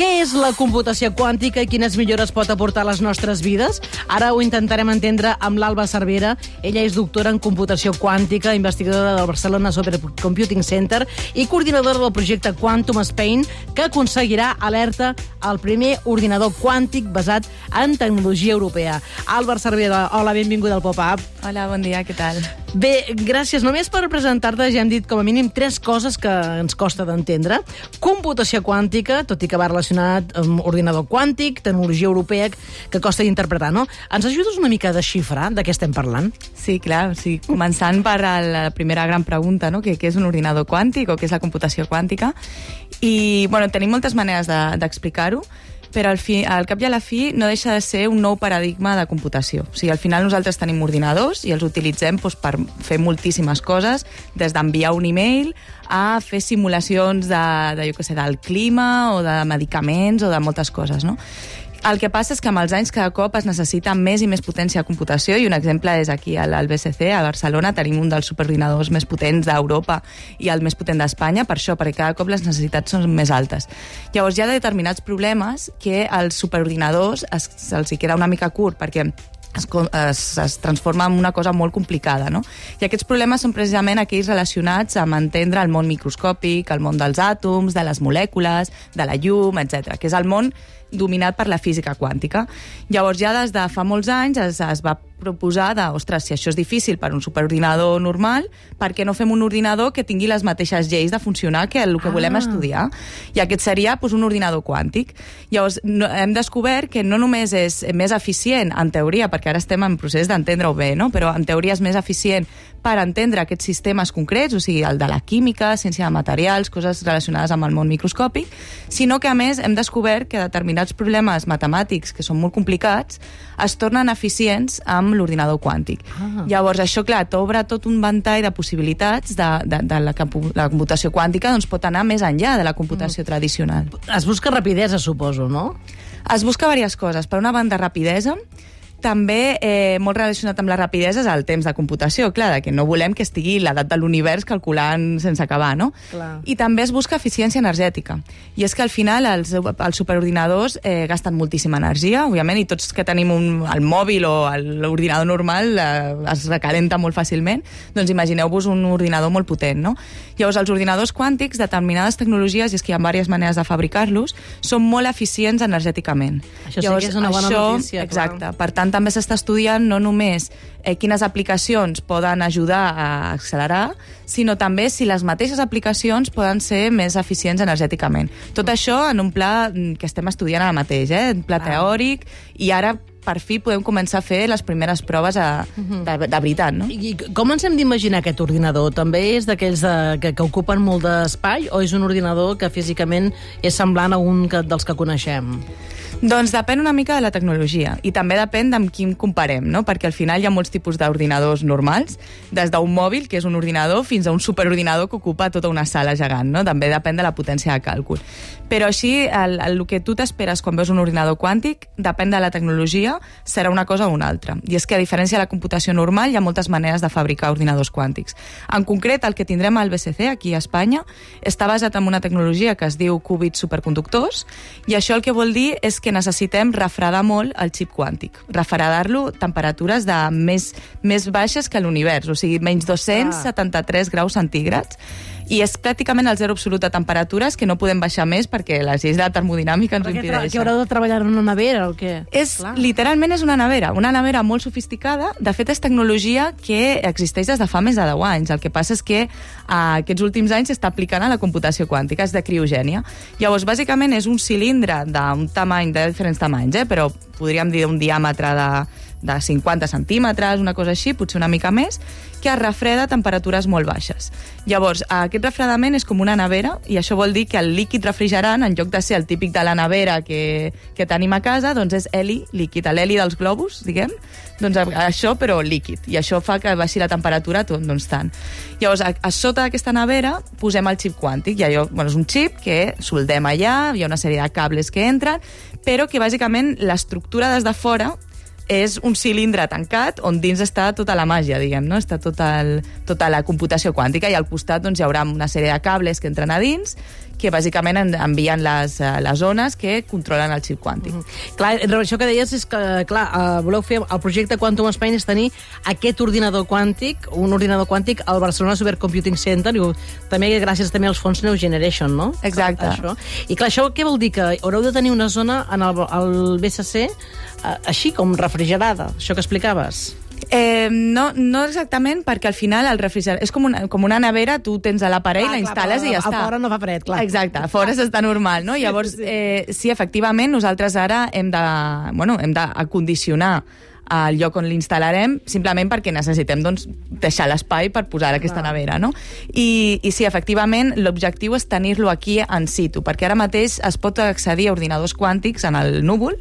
Què és la computació quàntica i quines millores pot aportar a les nostres vides? Ara ho intentarem entendre amb l'Alba Cervera. Ella és doctora en computació quàntica, investigadora del Barcelona Supercomputing Center i coordinadora del projecte Quantum Spain, que aconseguirà alerta al primer ordinador quàntic basat en tecnologia europea. Alba Cervera, hola, benvinguda al Pop-Up. Hola, bon dia, què tal? Bé, gràcies. Només per presentar-te ja hem dit com a mínim tres coses que ens costa d'entendre. Computació quàntica, tot i que va relacionat amb ordinador quàntic, tecnologia europea, que costa d'interpretar, no? Ens ajudes una mica a desxifrar de què estem parlant? Sí, clar, sí. començant per la primera gran pregunta, no? què, què és un ordinador quàntic o què és la computació quàntica? I, bueno, tenim moltes maneres d'explicar-ho, de, però al, fi, al cap i a la fi no deixa de ser un nou paradigma de computació. O sigui, al final nosaltres tenim ordinadors i els utilitzem doncs, per fer moltíssimes coses, des d'enviar un e-mail a fer simulacions de, de jo sé, del clima o de medicaments o de moltes coses, no? El que passa és que amb els anys cada cop es necessita més i més potència de computació i un exemple és aquí al, BCC, a Barcelona, tenim un dels superordinadors més potents d'Europa i el més potent d'Espanya, per això, perquè cada cop les necessitats són més altes. Llavors hi ha determinats problemes que als superordinadors se'ls queda una mica curt, perquè es, es, es transforma en una cosa molt complicada, no? I aquests problemes són precisament aquells relacionats amb entendre el món microscòpic, el món dels àtoms, de les molècules, de la llum, etc, que és el món dominat per la física quàntica. Llavors, ja des de fa molts anys es, es va proposar de, ostres, si això és difícil per un superordinador normal, per què no fem un ordinador que tingui les mateixes lleis de funcionar que el que ah. volem estudiar? I aquest seria pues, un ordinador quàntic. Llavors, no, hem descobert que no només és més eficient, en teoria, perquè ara estem en procés d'entendre-ho bé, no? però en teoria és més eficient per entendre aquests sistemes concrets, o sigui, el de la química, ciència de materials, coses relacionades amb el món microscòpic, sinó que, a més, hem descobert que determinats problemes matemàtics, que són molt complicats, es tornen eficients amb amb l'ordinador quàntic. Ah. Llavors, això, clar, t'obre tot un ventall de possibilitats de, de, de la, la computació quàntica, doncs pot anar més enllà de la computació mm. tradicional. Es busca rapidesa, suposo, no? Es busca diverses coses. Per una banda, rapidesa, també eh, molt relacionat amb la rapidesa és el temps de computació, clar, que no volem que estigui l'edat de l'univers calculant sense acabar, no? Clar. I també es busca eficiència energètica. I és que al final els, els superordinadors eh, gasten moltíssima energia, òbviament, i tots que tenim un, el mòbil o l'ordinador normal eh, es recalenta molt fàcilment, doncs imagineu-vos un ordinador molt potent, no? Llavors, els ordinadors quàntics, determinades tecnologies, i és que hi ha diverses maneres de fabricar-los, són molt eficients energèticament. Això Llavors, sí que és una bona això, notícia. Exacte. Clar. Per tant, tant, també s'està estudiant no només eh, quines aplicacions poden ajudar a accelerar, sinó també si les mateixes aplicacions poden ser més eficients energèticament. Tot això en un pla mm, que estem estudiant ara mateix, eh? un pla teòric, i ara per fi podem començar a fer les primeres proves a, mhm. de, de veritat. No? I com ens hem d'imaginar aquest ordinador? També és d'aquells de, que, que ocupen molt d'espai o és un ordinador que físicament és semblant a un que, dels que coneixem? Doncs depèn una mica de la tecnologia i també depèn d'amb quin comparem, no? perquè al final hi ha molts tipus d'ordinadors normals, des d'un mòbil, que és un ordinador, fins a un superordinador que ocupa tota una sala gegant. No? També depèn de la potència de càlcul. Però així, el, el, el que tu t'esperes quan veus un ordinador quàntic depèn de la tecnologia, serà una cosa o una altra. I és que, a diferència de la computació normal, hi ha moltes maneres de fabricar ordinadors quàntics. En concret, el que tindrem al BCC, aquí a Espanya, està basat en una tecnologia que es diu qubits superconductors, i això el que vol dir és que necessitem refredar molt el xip quàntic. Refredar-lo a temperatures de més, més baixes que l'univers, o sigui, menys 273 ah. graus centígrads, i és pràcticament el zero absolut de temperatures que no podem baixar més perquè les lleis de la termodinàmica ens ho impedeixen. Que haureu de treballar en una nevera o què? És, Clar. literalment és una nevera, una nevera molt sofisticada. De fet, és tecnologia que existeix des de fa més de 10 anys. El que passa és que a aquests últims anys s'està aplicant a la computació quàntica, és de criogènia. Llavors, bàsicament és un cilindre d'un tamany, de diferents tamanys, eh? però podríem dir un diàmetre de de 50 centímetres, una cosa així, potser una mica més, que es refreda a temperatures molt baixes. Llavors, aquest refredament és com una nevera, i això vol dir que el líquid refrigerant, en lloc de ser el típic de la nevera que, que tenim a casa, doncs és heli líquid, l'heli dels globus, diguem, doncs això, però líquid, i això fa que baixi la temperatura tot, doncs tant. Llavors, a, a sota d'aquesta nevera posem el xip quàntic, i allò, bueno, és un xip que soldem allà, hi ha una sèrie de cables que entren, però que bàsicament l'estructura des de fora és un cilindre tancat on dins està tota la màgia, diguem, no? Està tot el, tota la computació quàntica i al costat doncs, hi haurà una sèrie de cables que entren a dins que bàsicament en- envien les, eh, les zones que controlen el xip quàntic. Mm -hmm. Clar, això que deies és que, clar, uh, voleu fer el projecte Quantum Spain és tenir aquest ordinador quàntic, un ordinador quàntic al Barcelona Supercomputing Center, i també gràcies també als fons New Generation, no? Exacte. Això. I clar, això què vol dir? Que haureu de tenir una zona en el, el BSC uh, així com refrigerada, això que explicaves. Eh, no, no exactament, perquè al final el refrigerador és com una, com una nevera, tu tens a l'aparell, Clar, la clar, instal·les però i ja a està. fora no fa fred, clar. Exacte, a fora s'està normal, no? Llavors, eh, sí, efectivament, nosaltres ara hem de, bueno, hem d'acondicionar el lloc on l'instal·larem simplement perquè necessitem doncs, deixar l'espai per posar aquesta nevera. No? I, I sí, efectivament, l'objectiu és tenir-lo aquí en situ, perquè ara mateix es pot accedir a ordinadors quàntics en el núvol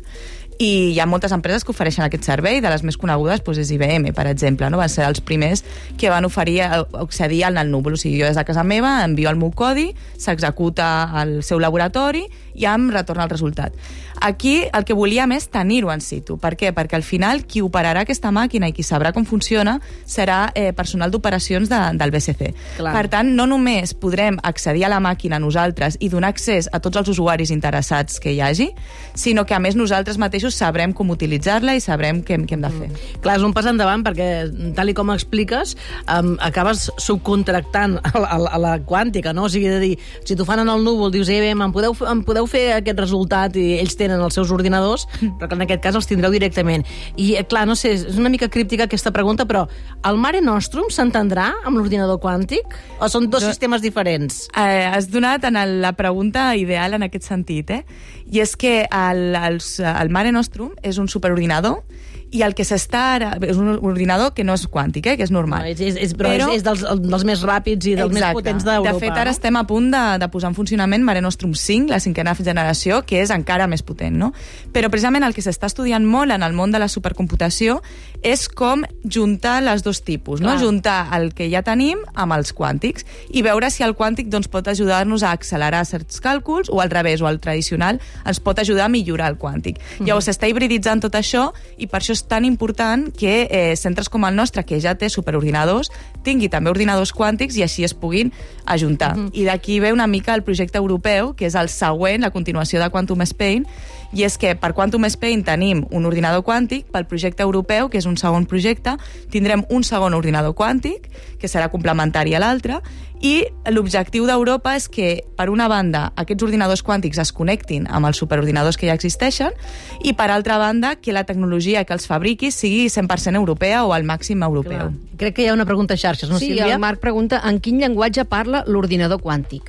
i hi ha moltes empreses que ofereixen aquest servei, de les més conegudes doncs és IBM, per exemple, no? van ser els primers que van oferir accedir al núvol, o sigui, jo des de casa meva envio el meu codi, s'executa al seu laboratori i em retorna el resultat. Aquí el que volíem és tenir-ho en situ. Per què? Perquè al final qui operarà aquesta màquina i qui sabrà com funciona serà eh, personal d'operacions de, del BCC. Clar. Per tant, no només podrem accedir a la màquina nosaltres i donar accés a tots els usuaris interessats que hi hagi, sinó que a més nosaltres mateixos sabrem com utilitzar-la i sabrem què, què hem de fer. Clar, és un pas endavant perquè, tal i com expliques, um, acabes subcontractant a, la- a, la- quàntica, no? O sigui, de dir, si t'ho fan en el núvol, dius, eh, bé, em podeu, em podeu fer aquest resultat i ells tenen els seus ordinadors, però que en aquest cas els tindreu directament. I, eh, clar, no sé, és una mica críptica aquesta pregunta, però el Mare Nostrum s'entendrà amb l'ordinador quàntic? O són dos Jo- sistemes diferents? Eh, has donat en el, la pregunta ideal en aquest sentit, eh? I és que el, els, el Mare Nostrum és un superordinador i el que s'està ara... És un ordinador que no és quàntic, eh? que és normal. No, és, és, és, però, però és, és dels, dels més ràpids i dels més potents d'Europa. De fet, ara no? estem a punt de, de posar en funcionament Mare Nostrum 5, la cinquena generació, que és encara més potent, no? Però precisament el que s'està estudiant molt en el món de la supercomputació és com juntar les dos tipus, no? Juntar el que ja tenim amb els quàntics i veure si el quàntic doncs, pot ajudar-nos a accelerar certs càlculs o al revés, o el tradicional ens pot ajudar a millorar el quàntic. Mhm. Llavors s'està hibriditzant tot això i per això és tan important que eh, centres com el nostre, que ja té superordinadors, tingui també ordinadors quàntics i així es puguin ajuntar. Mhm. I d'aquí ve una mica el projecte europeu, que és el següent, la continuació de Quantum Spain, i és que per Quantum Spain tenim un ordinador quàntic, pel projecte europeu, que és un segon projecte, tindrem un segon ordinador quàntic, que serà complementari a l'altre, i l'objectiu d'Europa és que, per una banda, aquests ordinadors quàntics es connectin amb els superordinadors que ja existeixen i, per altra banda, que la tecnologia que els fabriqui sigui 100% europea o al màxim europeu. Clar. Crec que hi ha una pregunta a xarxes, no, Sí, Sílvia? el Marc pregunta en quin llenguatge parla l'ordinador quàntic.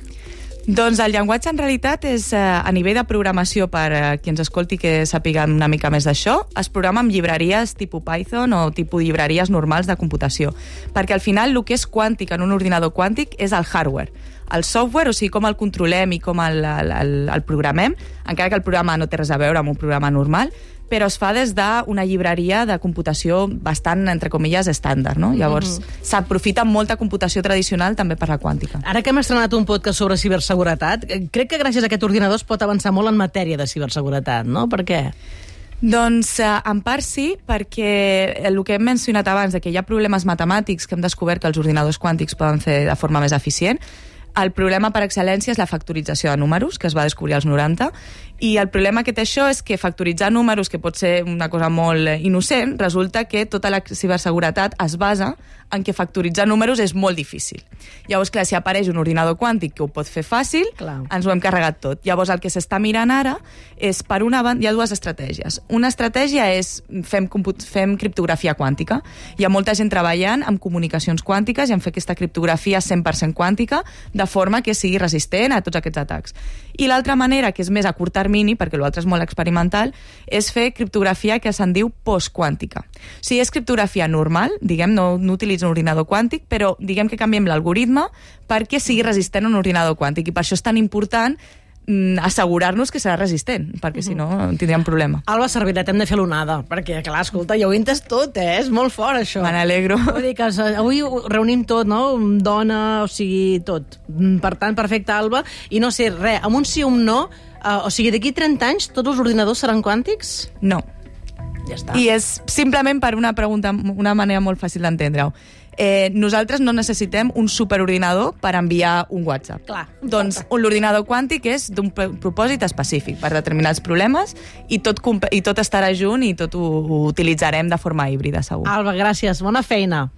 Doncs el llenguatge en realitat és eh, a nivell de programació per a qui ens escolti que sàpiga una mica més d'això, es programa amb llibreries tipus Python o tipus llibreries normals de computació. Perquè al final el que és quàntic en un ordinador quàntic és el hardware. El software, o sigui, com el controlem i com el, el, el, el programem, encara que el programa no té res a veure amb un programa normal, però es fa des d'una llibreria de computació bastant, entre comilles, estàndard, no? Llavors, s'aprofita molta computació tradicional també per la quàntica. Ara que hem estrenat un podcast sobre ciberseguretat, eh, crec que gràcies a aquest ordinador es pot avançar molt en matèria de ciberseguretat, no? Per què? Doncs eh, en part sí, perquè el que hem mencionat abans, de que hi ha problemes matemàtics que hem descobert que els ordinadors quàntics poden fer de forma més eficient, el problema per excel·lència és la factorització de números, que es va descobrir als 90, i el problema que té això és que factoritzar números, que pot ser una cosa molt innocent, resulta que tota la ciberseguretat es basa en què factoritzar números és molt difícil. Llavors, clar, si apareix un ordinador quàntic que ho pot fer fàcil, Clar. ens ho hem carregat tot. Llavors, el que s'està mirant ara és, per una banda, hi ha dues estratègies. Una estratègia és fem, fem criptografia quàntica. Hi ha molta gent treballant amb comunicacions quàntiques i en fer aquesta criptografia 100% quàntica, de forma que sigui resistent a tots aquests atacs. I l'altra manera, que és més a curt termini, perquè l'altre és molt experimental, és fer criptografia que se'n diu postquàntica. O sigui, és criptografia normal, diguem, no, no utilitza un ordinador quàntic, però diguem que canviem l'algoritme perquè sigui resistent a un ordinador quàntic. I per això és tan important mm, assegurar-nos que serà resistent, perquè si no tindríem problema. Alba Cervera, t'hem de fer l'onada, perquè, clar, escolta, ja ho entes tot, eh? És molt fort, això. Me n'alegro. Vull dir que avui reunim tot, no? Dona, o sigui, tot. Mm, Per tant, perfecte, Alba. I no sé, res, amb un sí o un no, eh, o sigui, d'aquí 30 anys tots els ordinadors seran quàntics? No. Ja està. I és simplement per una pregunta, una manera molt fàcil d'entendre-ho. eh, nosaltres no necessitem un superordinador per enviar un WhatsApp. Clar. Doncs un l'ordinador quàntic és d'un pro- propòsit específic per determinats problemes i tot, i tot estarà junt i tot ho, ho utilitzarem de forma híbrida, segur. Alba, gràcies. Bona feina.